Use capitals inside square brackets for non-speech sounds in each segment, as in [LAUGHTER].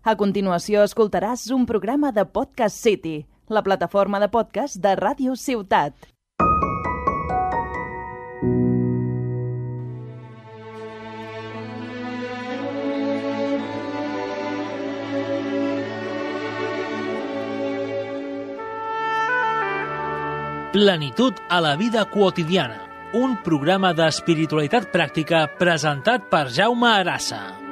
A continuació escoltaràs un programa de Podcast City, la plataforma de podcast de Ràdio Ciutat. Plenitud a la vida quotidiana, un programa d'espiritualitat pràctica presentat per Jaume Arassa.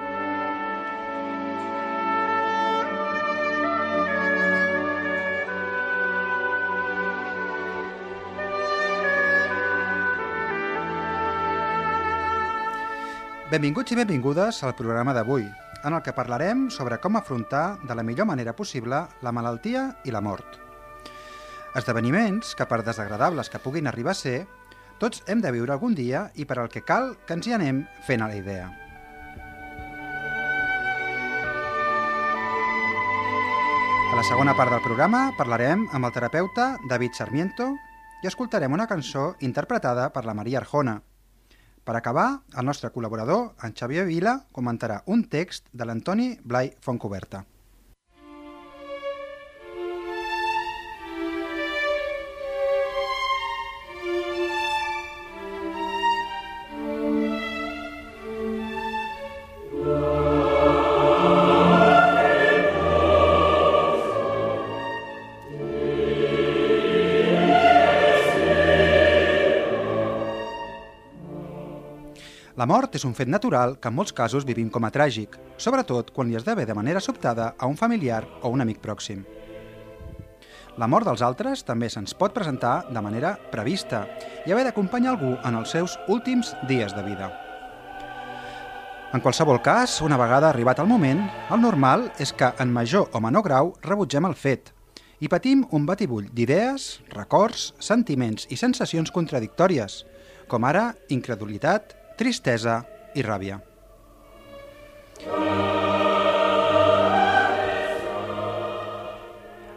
Benvinguts i benvingudes al programa d'avui, en el que parlarem sobre com afrontar de la millor manera possible la malaltia i la mort. Esdeveniments que, per desagradables que puguin arribar a ser, tots hem de viure algun dia i per al que cal que ens hi anem fent a la idea. A la segona part del programa parlarem amb el terapeuta David Sarmiento i escoltarem una cançó interpretada per la Maria Arjona, per acabar, el nostre col·laborador, en Xavier Vila, comentarà un text de l'Antoni Blai Fontcoberta. La mort és un fet natural que en molts casos vivim com a tràgic, sobretot quan li esdevé de manera sobtada a un familiar o un amic pròxim. La mort dels altres també se'ns pot presentar de manera prevista i haver d'acompanyar algú en els seus últims dies de vida. En qualsevol cas, una vegada arribat el moment, el normal és que en major o menor grau rebutgem el fet i patim un batibull d'idees, records, sentiments i sensacions contradictòries, com ara incredulitat, tristesa i ràbia.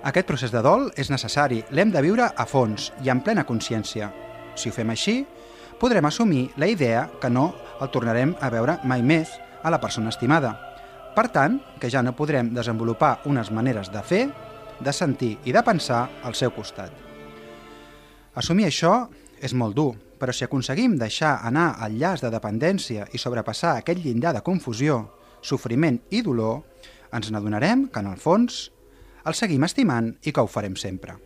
Aquest procés de dol és necessari, l'hem de viure a fons i en plena consciència. Si ho fem així, podrem assumir la idea que no el tornarem a veure mai més a la persona estimada. Per tant, que ja no podrem desenvolupar unes maneres de fer, de sentir i de pensar al seu costat. Assumir això és molt dur, però si aconseguim deixar anar el llaç de dependència i sobrepassar aquest llindar de confusió, sofriment i dolor, ens n'adonarem que, en el fons, el seguim estimant i que ho farem sempre.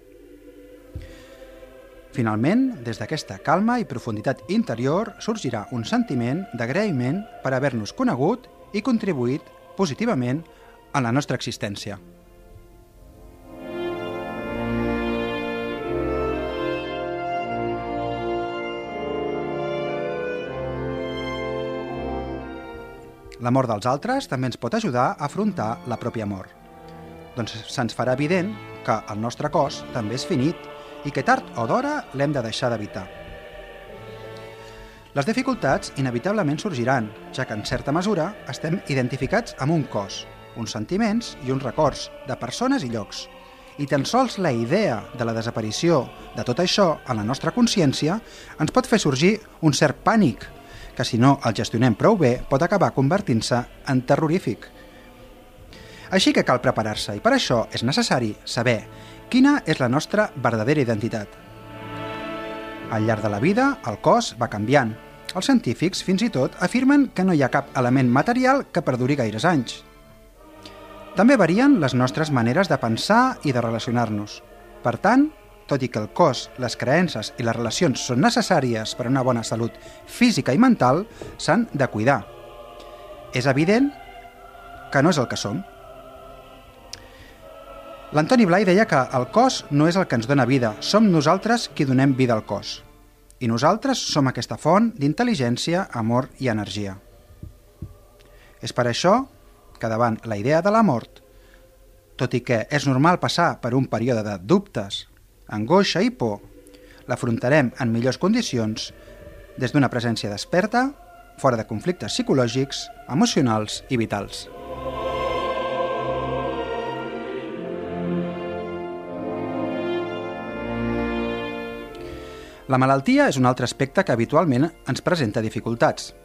Finalment, des d'aquesta calma i profunditat interior sorgirà un sentiment d'agraïment per haver-nos conegut i contribuït positivament en la nostra existència. La mort dels altres també ens pot ajudar a afrontar la pròpia mort. Doncs se'ns farà evident que el nostre cos també és finit i que tard o d'hora l'hem de deixar d'evitar. Les dificultats inevitablement sorgiran, ja que en certa mesura estem identificats amb un cos, uns sentiments i uns records de persones i llocs. I tan sols la idea de la desaparició de tot això en la nostra consciència ens pot fer sorgir un cert pànic que si no el gestionem prou bé pot acabar convertint-se en terrorífic. Així que cal preparar-se i per això és necessari saber quina és la nostra verdadera identitat. Al llarg de la vida, el cos va canviant. Els científics, fins i tot, afirmen que no hi ha cap element material que perduri gaires anys. També varien les nostres maneres de pensar i de relacionar-nos. Per tant, tot i que el cos, les creences i les relacions són necessàries per a una bona salut física i mental, s'han de cuidar. És evident que no és el que som. L'Antoni Blai deia que el cos no és el que ens dona vida, som nosaltres qui donem vida al cos. I nosaltres som aquesta font d'intel·ligència, amor i energia. És per això que davant la idea de la mort, tot i que és normal passar per un període de dubtes, angoixa i por, l'afrontarem en millors condicions des d'una presència desperta, fora de conflictes psicològics, emocionals i vitals. La malaltia és un altre aspecte que habitualment ens presenta dificultats.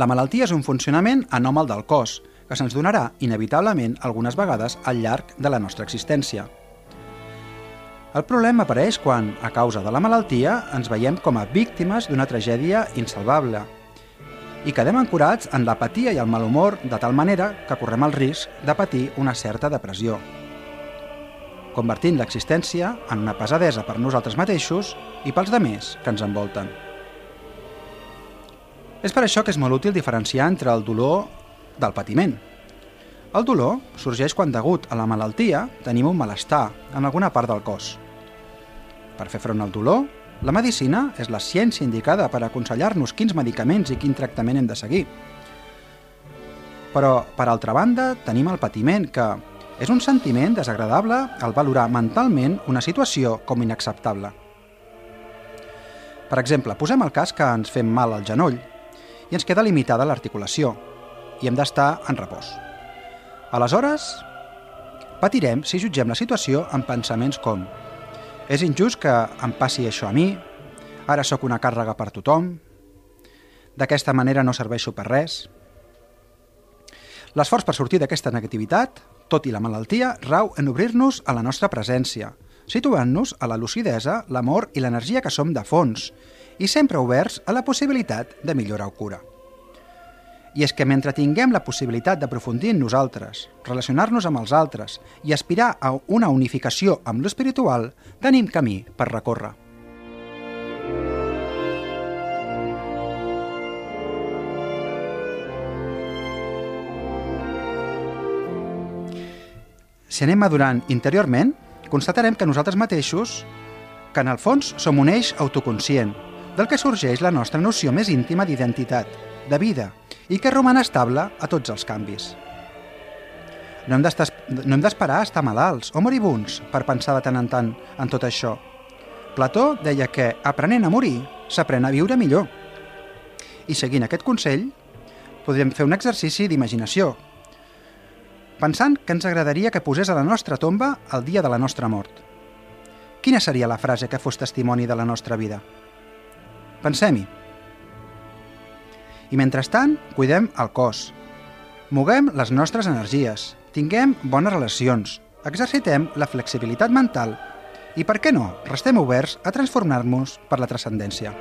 La malaltia és un funcionament anòmal del cos, que se'ns donarà inevitablement algunes vegades al llarg de la nostra existència. El problema apareix quan, a causa de la malaltia, ens veiem com a víctimes d'una tragèdia insalvable i quedem ancorats en l'apatia i el malhumor de tal manera que correm el risc de patir una certa depressió, convertint l'existència en una pesadesa per nosaltres mateixos i pels demés que ens envolten. És per això que és molt útil diferenciar entre el dolor del patiment. El dolor sorgeix quan degut a la malaltia tenim un malestar en alguna part del cos. Per fer front al dolor, la medicina és la ciència indicada per aconsellar-nos quins medicaments i quin tractament hem de seguir. Però, per altra banda, tenim el patiment, que és un sentiment desagradable al valorar mentalment una situació com inacceptable. Per exemple, posem el cas que ens fem mal al genoll i ens queda limitada l'articulació i hem d'estar en repòs. Aleshores, patirem si jutgem la situació amb pensaments com és injust que em passi això a mi, ara sóc una càrrega per tothom, d'aquesta manera no serveixo per res. L'esforç per sortir d'aquesta negativitat, tot i la malaltia, rau en obrir-nos a la nostra presència, situant-nos a la lucidesa, l'amor i l'energia que som de fons, i sempre oberts a la possibilitat de millorar o cura. I és que mentre tinguem la possibilitat d'aprofundir en nosaltres, relacionar-nos amb els altres i aspirar a una unificació amb l'espiritual, tenim camí per recórrer. Si anem madurant interiorment, constatarem que nosaltres mateixos, que en el fons som un eix autoconscient, del que sorgeix la nostra noció més íntima d'identitat, de vida, i que roman estable a tots els canvis. No hem d'esperar a estar malalts o moribuns per pensar de tant en tant en tot això. Plató deia que, aprenent a morir, s'aprèn a viure millor. I seguint aquest consell, podríem fer un exercici d'imaginació, pensant que ens agradaria que posés a la nostra tomba el dia de la nostra mort. Quina seria la frase que fos testimoni de la nostra vida? Pensem-hi. I mentrestant, cuidem el cos. Moguem les nostres energies, tinguem bones relacions, exercitem la flexibilitat mental i, per què no, restem oberts a transformar-nos per la transcendència.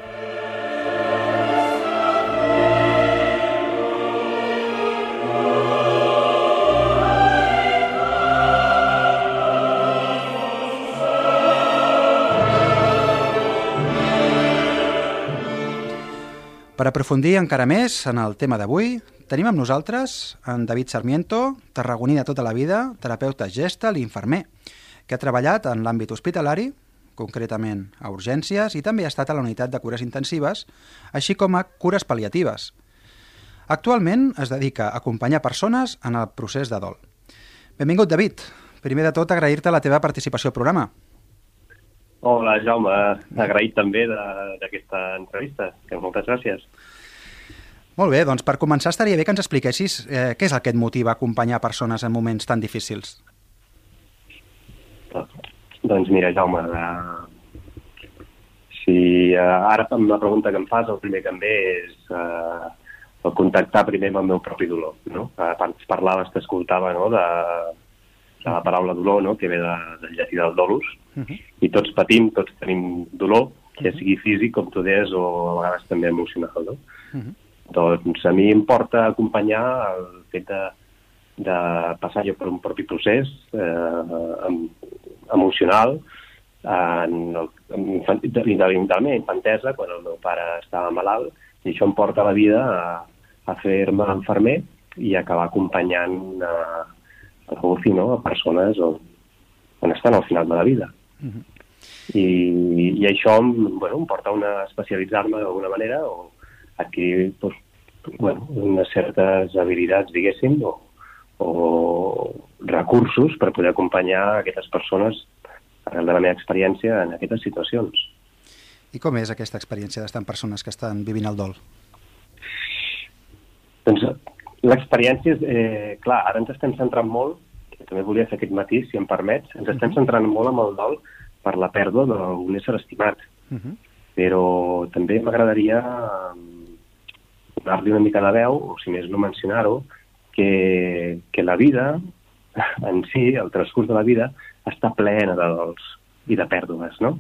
Per aprofundir encara més en el tema d'avui, tenim amb nosaltres en David Sarmiento, tarragoní de tota la vida, terapeuta gestal i infermer, que ha treballat en l'àmbit hospitalari, concretament a urgències, i també ha estat a la unitat de cures intensives, així com a cures pal·liatives. Actualment es dedica a acompanyar persones en el procés de dol. Benvingut, David. Primer de tot, agrair-te la teva participació al programa. Hola, Jaume. Agraït també d'aquesta entrevista. Que moltes gràcies. Molt bé, doncs per començar estaria bé que ens expliquessis eh, què és el que et motiva a acompanyar persones en moments tan difícils. Doncs mira, Jaume, eh, si eh, ara amb la pregunta que em fas, el primer que em ve és eh, el contactar primer amb el meu propi dolor. No? Abans parlaves, t'escoltava no? de, de la paraula dolor, no? que ve de, del llatí del dolus, uh -huh. i tots patim, tots tenim dolor, ja sigui físic, com tu deies, o a vegades també emocional. No? Uh -huh. Doncs a mi em porta acompanyar el fet de, de passar jo per un propi procés eh, emocional, en el, intel·lectualment, infantesa, quan el meu pare estava malalt, i això em porta a la vida a, a fer-me enfermer i acabar acompanyant a, a UCI, no? a persones on, on estan al final de la vida. Uh -huh. I, I això bueno, em porta a una especialitzar-me d'alguna manera o adquirir pues, bueno, unes certes habilitats, diguéssim, o, o recursos per poder acompanyar aquestes persones arrel de la meva experiència en aquestes situacions. I com és aquesta experiència d'estar amb persones que estan vivint el dol? Doncs L'experiència és, eh, clar, ara ens estem centrant molt, que també volia fer aquest matí, si em permets, ens estem mhm. centrant molt amb el dol per la pèrdua d'un ésser estimat. Uh mhm. -huh. Però també m'agradaria donar-li una mica de veu, o si més no mencionar-ho, que, que la vida [LAUGHS] en si, el transcurs de la vida, està plena de dols i de pèrdues, no?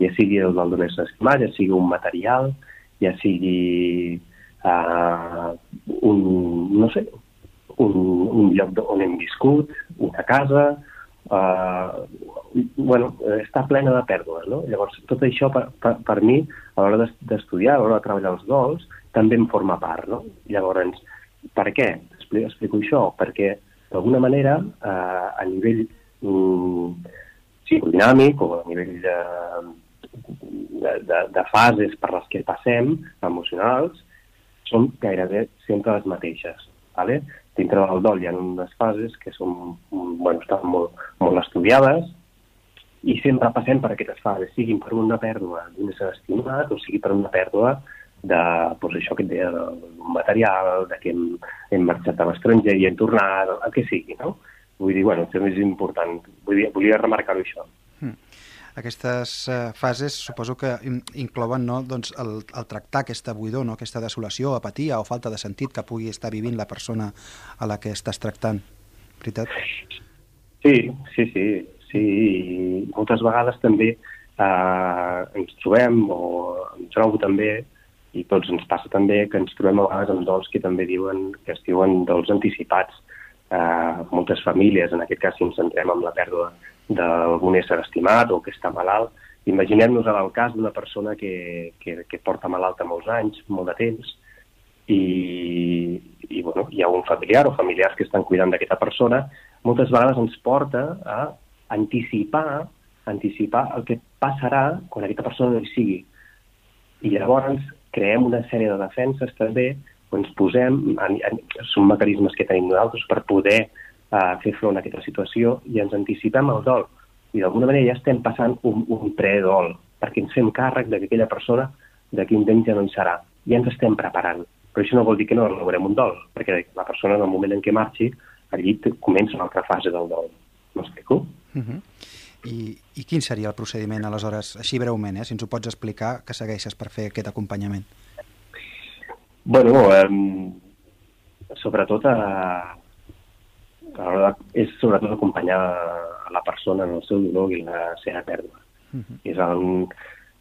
Ja sigui el dol d'un ésser estimat, ja sigui un material, ja sigui uh, un, no sé, un, un lloc on hem viscut, una casa, uh, bueno, està plena de pèrdues, no? Llavors, tot això per, per, per mi, a l'hora d'estudiar, a l'hora de treballar els dols, també en forma part, no? Llavors, per què? Explico, explico això, perquè d'alguna manera, eh, a nivell mm, psicodinàmic o a nivell de, de, de, de fases per les que passem, emocionals, són gairebé sempre les mateixes. Vale? Dintre del dol hi ha unes fases que són, bueno, estan molt, molt estudiades i sempre passem per aquestes fases, siguin per una pèrdua d'un ésser estimat o sigui per una pèrdua de, doncs això que et deia, d'un material, de que hem, hem marxat a l'estranger i hem tornat, el que sigui, no? Vull dir, bueno, això és important. Vull dir, volia remarcar-ho això. Hmm. Aquestes uh, fases suposo que inclouen no, doncs el, el tractar aquesta buidor, no, aquesta desolació, apatia o falta de sentit que pugui estar vivint la persona a la que estàs tractant. Veritat? Sí, sí, sí. sí. Moltes vegades també eh, ens trobem, o em trobo també, i tots ens passa també que ens trobem a vegades amb dols que també diuen que es diuen dols anticipats. Uh, moltes famílies, en aquest cas si ens centrem en la pèrdua d'algun ésser estimat o que està malalt, imaginem-nos el cas d'una persona que, que, que porta malalta molts anys, molt de temps, i, i bueno, hi ha un familiar o familiars que estan cuidant d'aquesta persona, moltes vegades ens porta a anticipar anticipar el que passarà quan aquesta persona no hi sigui. I llavors creem una sèrie de defenses també, ens posem, en, en, són mecanismes que tenim nosaltres per poder uh, fer front a aquesta situació i ens anticipem el dol. I d'alguna manera ja estem passant un, un predol, perquè ens fem càrrec de que aquella persona d'aquí un temps ja no en serà. Ja ens estem preparant. Però això no vol dir que no elaborem un dol, perquè la persona en el moment en què marxi, allí comença una altra fase del dol. M'explico? Uh mhm. -huh. I, I quin seria el procediment, aleshores, així breument, eh, si ens ho pots explicar, que segueixes per fer aquest acompanyament? Bueno, eh, sobretot a, a és sobretot acompanyar a la persona en el seu dolor i la seva pèrdua. Uh -huh. és, un,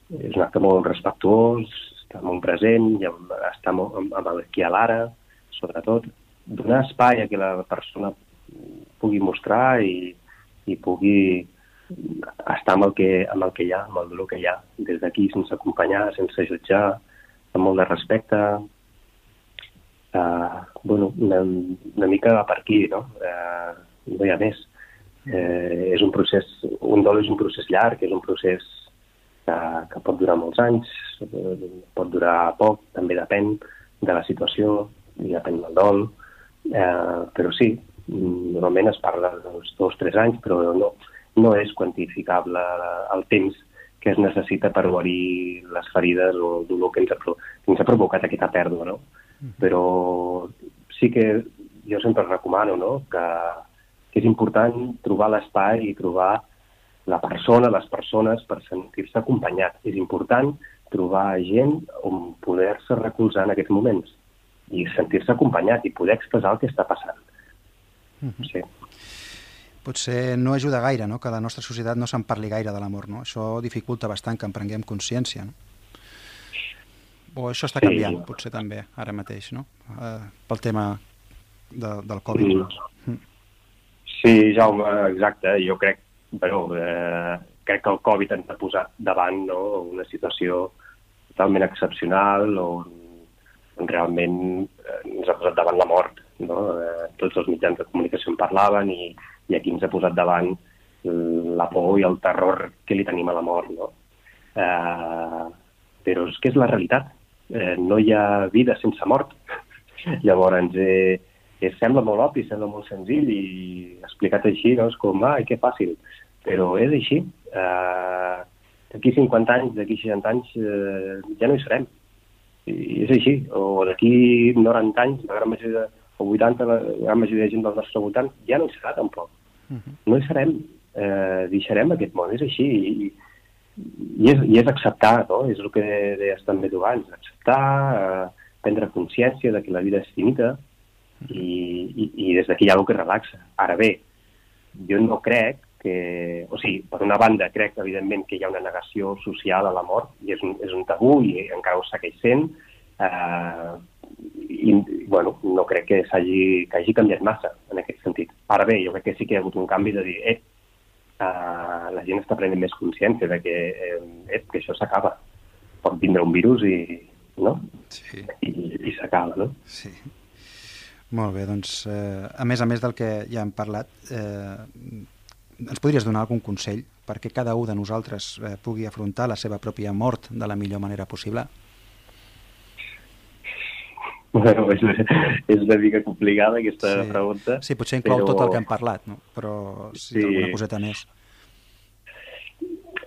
és un acte molt respectuós, està molt present, i està molt, amb, amb aquí a l'ara, sobretot, donar espai a que la persona pugui mostrar i, i pugui estar amb el, que, amb el que hi ha, amb el dolor que hi ha, des d'aquí, sense acompanyar, sense jutjar, amb molt de respecte. Uh, bueno, una, una mica va per aquí, no? Uh, no hi ha més. Uh, és un procés, un dol és un procés llarg, és un procés que, que pot durar molts anys, pot durar poc, també depèn de la situació i depèn del dol, uh, però sí, normalment es parla d'uns dos o tres anys, però no, no és quantificable el temps que es necessita per guarir les ferides o el dolor que ens ha, que ens ha provocat aquesta pèrdua, no? Però sí que jo sempre recomano no? que, que és important trobar l'espai i trobar la persona, les persones, per sentir-se acompanyat. És important trobar gent on poder-se recolzar en aquests moments i sentir-se acompanyat i poder expressar el que està passant. Sí potser no ajuda gaire no? que la nostra societat no se'n parli gaire de l'amor. No? Això dificulta bastant que en prenguem consciència. No? O això està canviant, sí. potser també, ara mateix, no? Uh, pel tema de, del Covid. Sí. Mm. sí, Jaume, exacte. Jo crec, bueno, eh, crec que el Covid ens ha posat davant no? una situació totalment excepcional on, on realment eh, ens ha posat davant la mort. No? Eh, tots els mitjans de comunicació en parlaven i, i aquí ens ha posat davant la por i el terror que li tenim a la mort, no? Eh, però és que és la realitat. Eh, no hi ha vida sense mort. Llavors, eh, eh, sembla molt obvi, sembla molt senzill i explicat així, no? és com, ah, que fàcil. Però és així. Eh, d'aquí 50 anys, d'aquí 60 anys, eh, ja no hi serem. I és així. O d'aquí 90 anys, la gran majoria o 80, la gran majoria de gent del nostre voltant, ja no hi serà tampoc. Uh -huh. No hi serem. Eh, deixarem aquest món, és així. I, i, és, i és acceptar, no? És el que deies també tu abans, acceptar, eh, prendre consciència de que la vida és finita i, i, i des d'aquí hi ha alguna que relaxa. Ara bé, jo no crec que... O sigui, per una banda, crec, evidentment, que hi ha una negació social a la mort, i és un, és un tabú, i encara ho segueix sent, eh, i, bueno, no crec que, hagi, que hagi canviat massa en aquest sentit. Ara bé, jo crec que sí que hi ha hagut un canvi de dir, eh, uh, la gent està prenent més consciència de que, eh, eh, que això s'acaba. Pot vindre un virus i, no? Sí. I, i s'acaba, no? Sí. Molt bé, doncs, eh, a més a més del que ja hem parlat, eh, ens podries donar algun consell perquè cada un de nosaltres eh, pugui afrontar la seva pròpia mort de la millor manera possible? Bueno, és, és una mica complicada aquesta sí. pregunta. Sí, potser inclou però... tot el que hem parlat, no? però sí, sí. alguna coseta més.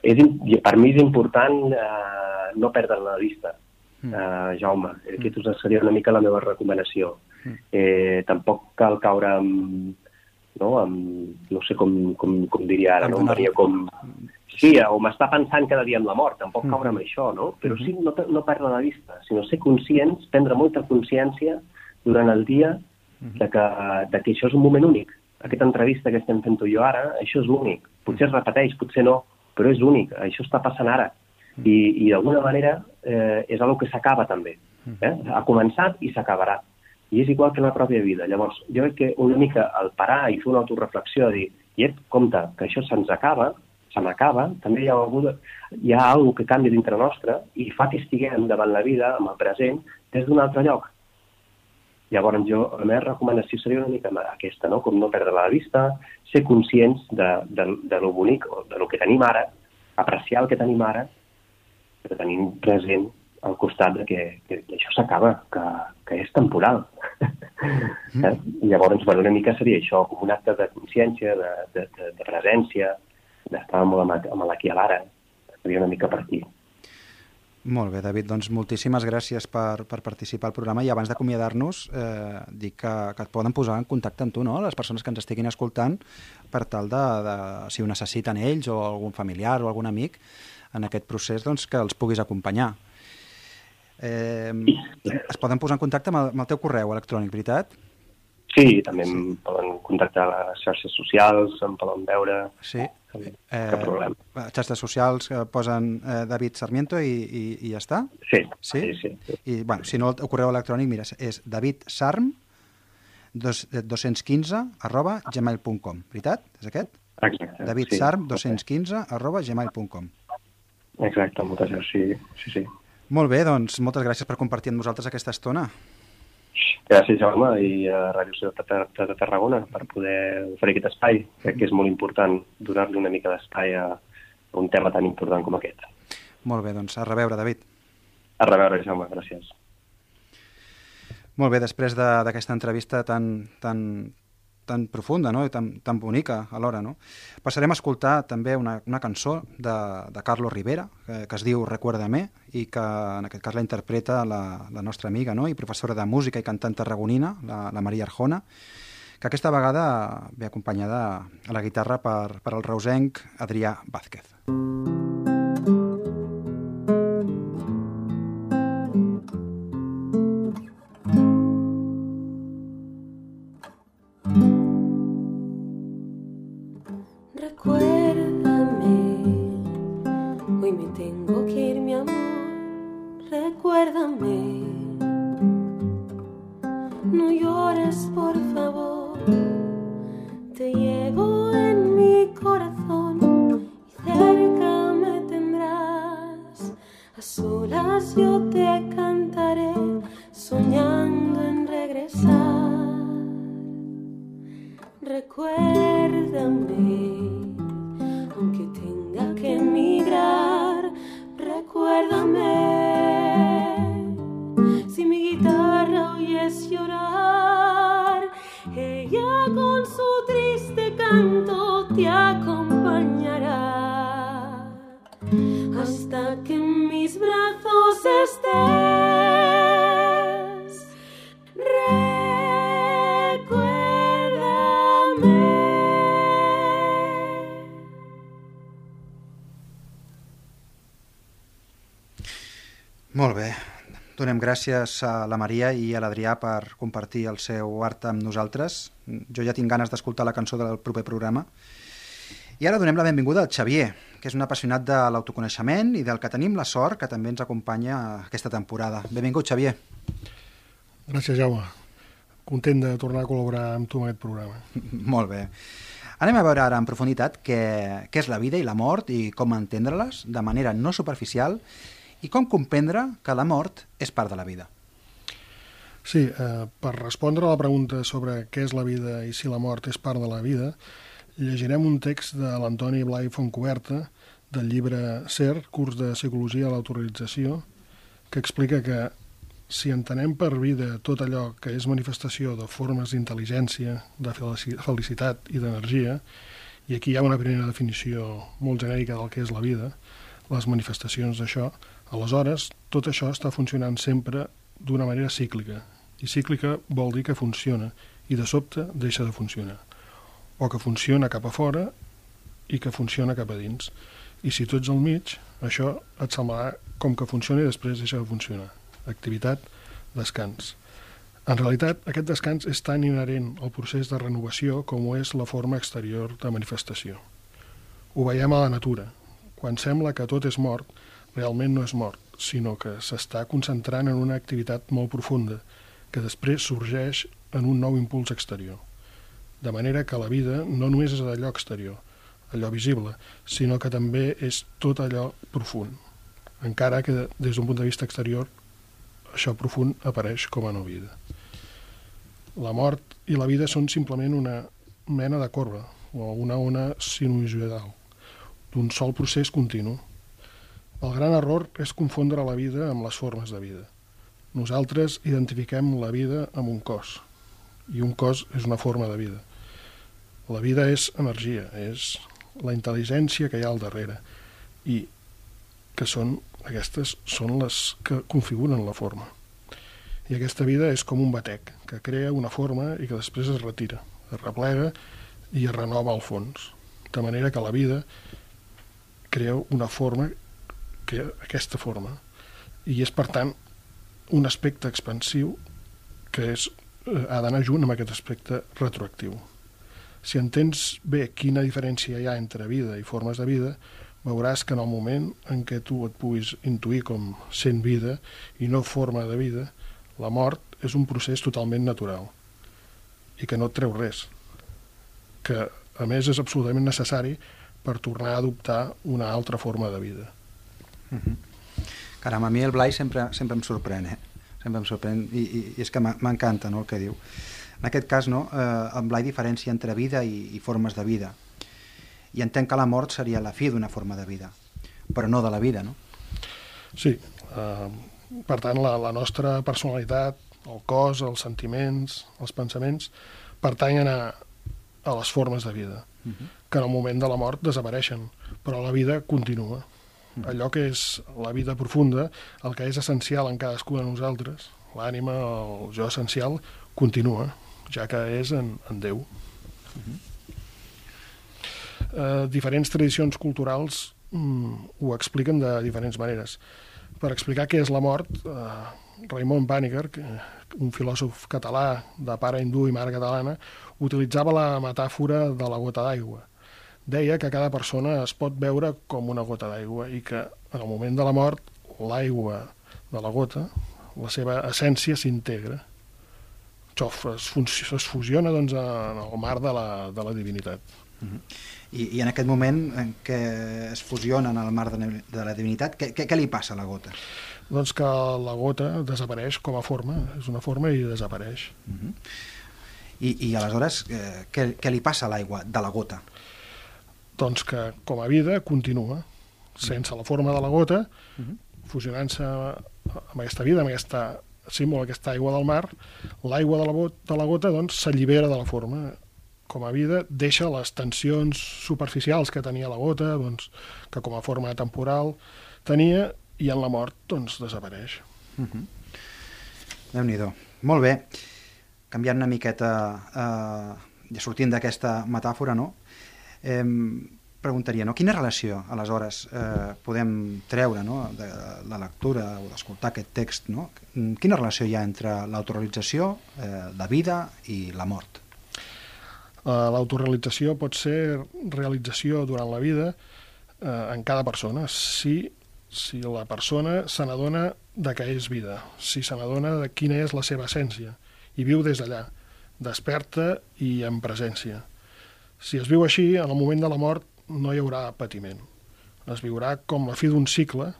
És, per mi és important eh, no perdre la vista, mm. eh, Jaume. Mm. Aquesta seria una mica la meva recomanació. Mm. Eh, tampoc cal caure amb, no, amb, no sé com, com, com diria ara, no? Donar... com... Sí, o m'està pensant cada dia en la mort, tampoc mm. caure amb això, no? Però sí no, no perdre la vista, sinó ser conscients, prendre molta consciència durant el dia de que, de que això és un moment únic. Aquesta entrevista que estem fent tu i jo ara, això és l'únic. Potser es repeteix, potser no, però és únic, això està passant ara. I, i d'alguna manera eh, és una que s'acaba també. Eh? Ha començat i s'acabarà. I és igual que la pròpia vida. Llavors, jo crec que una mica al parar i fer una autoreflexió, dir, i et compte que això se'ns acaba, se m'acaba, també hi ha, algú, hi ha alguna que canvia dintre nostre i fa que estiguem davant la vida, amb el present, des d'un altre lloc. Llavors, jo, la meva recomanació seria una mica aquesta, no? com no perdre la vista, ser conscients de, de, de lo bonic, o de lo que tenim ara, apreciar el que tenim ara, però tenim present al costat de que, que, que això s'acaba, que, que és temporal. Mm. eh? Llavors, bueno, una mica seria això, com un acte de consciència, de, de, de, de presència, d'estar molt amb, amb l'aquí a l'ara. Seria una mica per aquí. Molt bé, David, doncs moltíssimes gràcies per, per participar al programa i abans d'acomiadar-nos eh, dic que, que et poden posar en contacte amb tu, no?, les persones que ens estiguin escoltant per tal de, de si ho necessiten ells o algun familiar o algun amic en aquest procés, doncs que els puguis acompanyar. Eh, es poden posar en contacte amb el, amb el teu correu electrònic, veritat? Sí, també sí. em poden contactar a les xarxes socials, em poden veure... Sí. Eh, problema. Xarxes socials que posen eh, David Sarmiento i, i, i ja està? Sí. Sí? sí, sí. I, bueno, si no, el correu electrònic, mira, és davidsarm 215 arroba gmail.com, veritat? És aquest? Exacte. davidsarm 215 arroba gmail.com. Exacte, moltes gràcies, sí, sí, sí. Molt bé, doncs moltes gràcies per compartir amb nosaltres aquesta estona. Gràcies, Jaume, i a Ràdio Ciutat de Tarragona per poder oferir aquest espai. Crec que és molt important donar-li una mica d'espai a un tema tan important com aquest. Molt bé, doncs a reveure, David. A reveure, Jaume, gràcies. Molt bé, després d'aquesta de, entrevista tan, tan, tan profunda no? i tan, tan bonica alhora. No? Passarem a escoltar també una, una cançó de, de Carlos Rivera, que, que es diu Recuérdame, i que en aquest cas la interpreta la, la nostra amiga no? i professora de música i cantant tarragonina, la, la Maria Arjona, que aquesta vegada ve acompanyada a la guitarra per, per el reusenc Adrià Vázquez. Mm. Molt bé. Donem gràcies a la Maria i a l'Adrià per compartir el seu art amb nosaltres. Jo ja tinc ganes d'escoltar la cançó del proper programa. I ara donem la benvinguda al Xavier, que és un apassionat de l'autoconeixement i del que tenim la sort que també ens acompanya aquesta temporada. Benvingut, Xavier. Gràcies, Jaume. Content de tornar a col·laborar amb tu en aquest programa. [LAUGHS] Molt bé. Anem a veure ara en profunditat què, què és la vida i la mort i com entendre-les de manera no superficial i com comprendre que la mort és part de la vida. Sí, eh, per respondre a la pregunta sobre què és la vida i si la mort és part de la vida, llegirem un text de l'Antoni Blai Fontcoberta del llibre Ser, curs de Psicologia a l'autorització, que explica que si entenem per vida tot allò que és manifestació de formes d'intel·ligència, de felicitat i d'energia, i aquí hi ha una primera definició molt genèrica del que és la vida, les manifestacions d'això, Aleshores, tot això està funcionant sempre d'una manera cíclica, i cíclica vol dir que funciona, i de sobte deixa de funcionar. O que funciona cap a fora i que funciona cap a dins. I si tu ets al mig, això et semblarà com que funciona i després deixa de funcionar. Activitat, descans. En realitat, aquest descans és tan inherent al procés de renovació com ho és la forma exterior de manifestació. Ho veiem a la natura. Quan sembla que tot és mort, realment no és mort, sinó que s'està concentrant en una activitat molt profunda, que després sorgeix en un nou impuls exterior. De manera que la vida no només és allò exterior, allò visible, sinó que també és tot allò profund. Encara que des d'un punt de vista exterior això profund apareix com a no vida. La mort i la vida són simplement una mena de corba o una ona sinusoidal d'un sol procés continu el gran error és confondre la vida amb les formes de vida. Nosaltres identifiquem la vida amb un cos, i un cos és una forma de vida. La vida és energia, és la intel·ligència que hi ha al darrere, i que són, aquestes són les que configuren la forma. I aquesta vida és com un batec, que crea una forma i que després es retira, es replega i es renova al fons. De manera que la vida crea una forma que aquesta forma i és per tant un aspecte expansiu que és, eh, ha d'anar junt amb aquest aspecte retroactiu. Si entens bé quina diferència hi ha entre vida i formes de vida, veuràs que en el moment en què tu et puguis intuir com sent vida i no forma de vida, la mort és un procés totalment natural i que no et treu res, que a més és absolutament necessari per tornar a adoptar una altra forma de vida. Uh -huh. Caram, a mi el Blai sempre, sempre em sorprèn, eh? Sempre em sorprèn i, i, i és que m'encanta no, el que diu. En aquest cas, no, eh, en Blai diferència entre vida i, i formes de vida. I entenc que la mort seria la fi d'una forma de vida, però no de la vida, no? Sí. Uh, per tant, la, la nostra personalitat, el cos, els sentiments, els pensaments, pertanyen a, a les formes de vida, uh -huh. que en el moment de la mort desapareixen, però la vida continua allò que és la vida profunda, el que és essencial en cadascú de nosaltres, l'ànima, el jo essencial, continua, ja que és en, en Déu. Uh -huh. eh, diferents tradicions culturals mm, ho expliquen de diferents maneres. Per explicar què és la mort, eh, Raimon Paniker, un filòsof català de pare hindú i mare catalana, utilitzava la metàfora de la gota d'aigua deia que cada persona es pot veure com una gota d'aigua i que en el moment de la mort l'aigua de la gota, la seva essència s'integra. Això es, es fusiona doncs, en el mar de la, de la divinitat. Uh -huh. I, I en aquest moment en què es fusiona en el mar de, de la divinitat, què, què, què li passa a la gota? Doncs que la gota desapareix com a forma, és una forma i desapareix. Uh -huh. I, I aleshores, eh, què, què li passa a l'aigua de la gota? doncs que com a vida continua, sense la forma de la gota, uh -huh. fusionant-se amb aquesta vida, amb aquesta símbol, aquesta aigua del mar, l'aigua de, la de la gota doncs s'allibera de la forma com a vida, deixa les tensions superficials que tenia la gota, doncs, que com a forma temporal tenia, i en la mort doncs, desapareix. Uh -huh. Déu-n'hi-do. Molt bé. Canviant una miqueta, eh, ja sortint d'aquesta metàfora, no? Eh, preguntaria, no? quina relació, aleshores, eh, podem treure no? de la lectura o d'escoltar aquest text? No? Quina relació hi ha entre l'autorealització, eh, la vida i la mort? L'autorealització pot ser realització durant la vida eh, en cada persona, si, si la persona se n'adona de què és vida, si se n'adona de quina és la seva essència, i viu des d'allà, desperta i en presència. Si es viu així, en el moment de la mort no hi haurà patiment. Es viurà com la fi d'un cicle,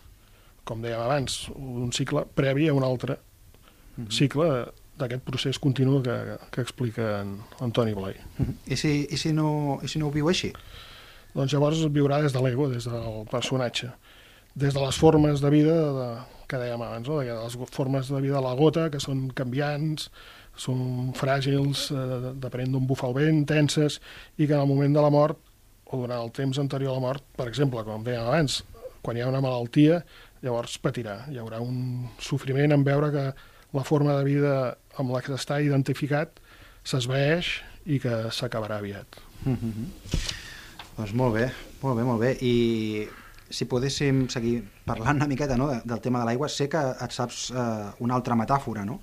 com dèiem abans, un cicle previ a un altre mm -hmm. cicle d'aquest procés continu que, que explica en Antoni Blai. Mm -hmm. I, si, i, si no, I si no ho viu així? Doncs llavors es viurà des de l'ego, des del personatge, des de les formes de vida de, que dèiem abans, no? de les formes de vida de la gota, que són canviants, són fràgils, eh, depenent d'on bufa el vent, tenses, i que en el moment de la mort, o durant el temps anterior a la mort, per exemple, com dèiem abans, quan hi ha una malaltia, llavors patirà. Hi haurà un sofriment en veure que la forma de vida amb la que està identificat s'esvaeix i que s'acabarà aviat. Mm -hmm. Doncs molt bé, molt bé, molt bé. I si podéssim seguir parlant una miqueta no, del tema de l'aigua, sé que et saps eh, una altra metàfora, no?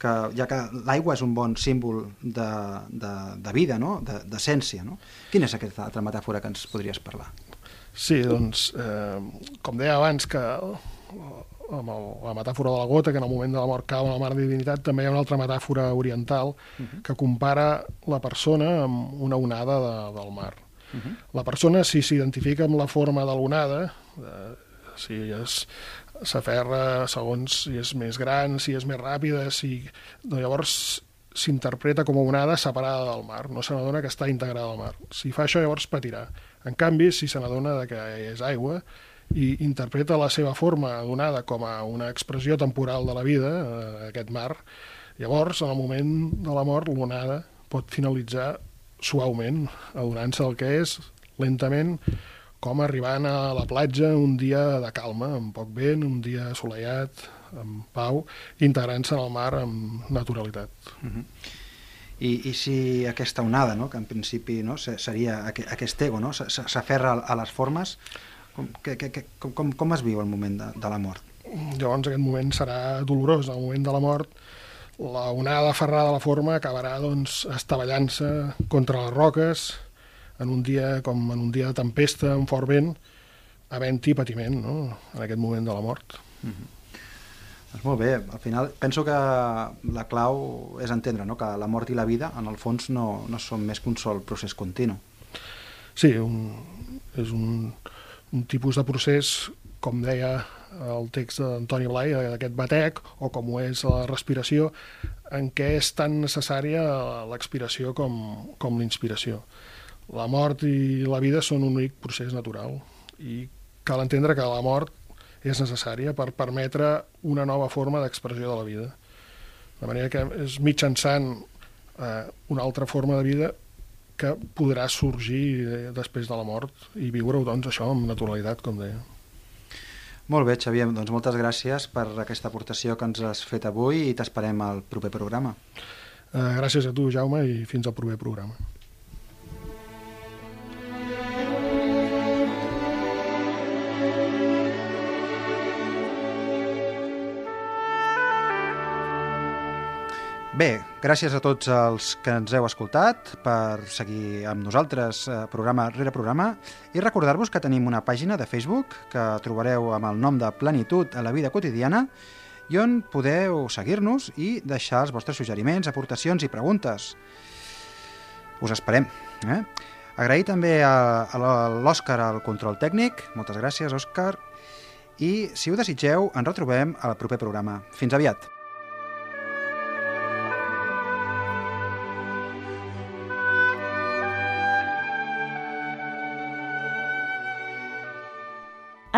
Que ja que l'aigua és un bon símbol de, de, de vida, no? d'essència. No? Quina és aquesta altra metàfora que ens podries parlar? Sí, doncs, eh, com deia abans, que amb el, la metàfora de la gota, que en el moment de la mort cau en la mar de divinitat, també hi ha una altra metàfora oriental uh -huh. que compara la persona amb una onada de, del mar. Uh -huh. La persona, si s'identifica amb la forma de l'onada, eh, si és s'aferra segons si és més gran, si és més ràpida, si... Doncs llavors s'interpreta com a onada separada del mar, no se n'adona que està integrada al mar. Si fa això, llavors patirà. En canvi, si se n'adona que és aigua, i interpreta la seva forma donada com a una expressió temporal de la vida, eh, aquest mar, llavors, en el moment de la mort, l'onada pot finalitzar suaument, adonant-se del que és, lentament, com arribant a la platja un dia de calma, amb poc vent, un dia assolellat, amb pau, integrant-se en el mar amb naturalitat. Uh -huh. I, I si aquesta onada, no, que en principi no, seria aquest ego, no, s'aferra a les formes, com, que, que, que, com, com es viu el moment de, de la mort? Llavors aquest moment serà dolorós, el moment de la mort la onada aferrada a la forma acabarà doncs, estavellant-se contra les roques en un dia com en un dia de tempesta, un fort vent, havent-hi patiment no? en aquest moment de la mort. Mm -hmm. Doncs molt bé, al final penso que la clau és entendre no? que la mort i la vida en el fons no, no són més que un sol procés continu. Sí, un, és un, un tipus de procés, com deia el text d'Antoni Blai, d'aquest batec, o com ho és la respiració, en què és tan necessària l'expiració com, com l'inspiració. La mort i la vida són un únic procés natural i cal entendre que la mort és necessària per permetre una nova forma d'expressió de la vida. De manera que és mitjançant eh, una altra forma de vida que podrà sorgir eh, després de la mort i viure-ho, doncs, això amb naturalitat, com deia. Molt bé, Xavier, doncs moltes gràcies per aquesta aportació que ens has fet avui i t'esperem al proper programa. Eh, gràcies a tu, Jaume, i fins al proper programa. Bé, gràcies a tots els que ens heu escoltat per seguir amb nosaltres eh, programa rere programa i recordar-vos que tenim una pàgina de Facebook que trobareu amb el nom de Plenitud a la vida quotidiana i on podeu seguir-nos i deixar els vostres suggeriments, aportacions i preguntes. Us esperem. Eh? Agrair també a, a l'Òscar al control tècnic. Moltes gràcies, Òscar. I, si ho desitgeu, ens retrobem al proper programa. Fins aviat.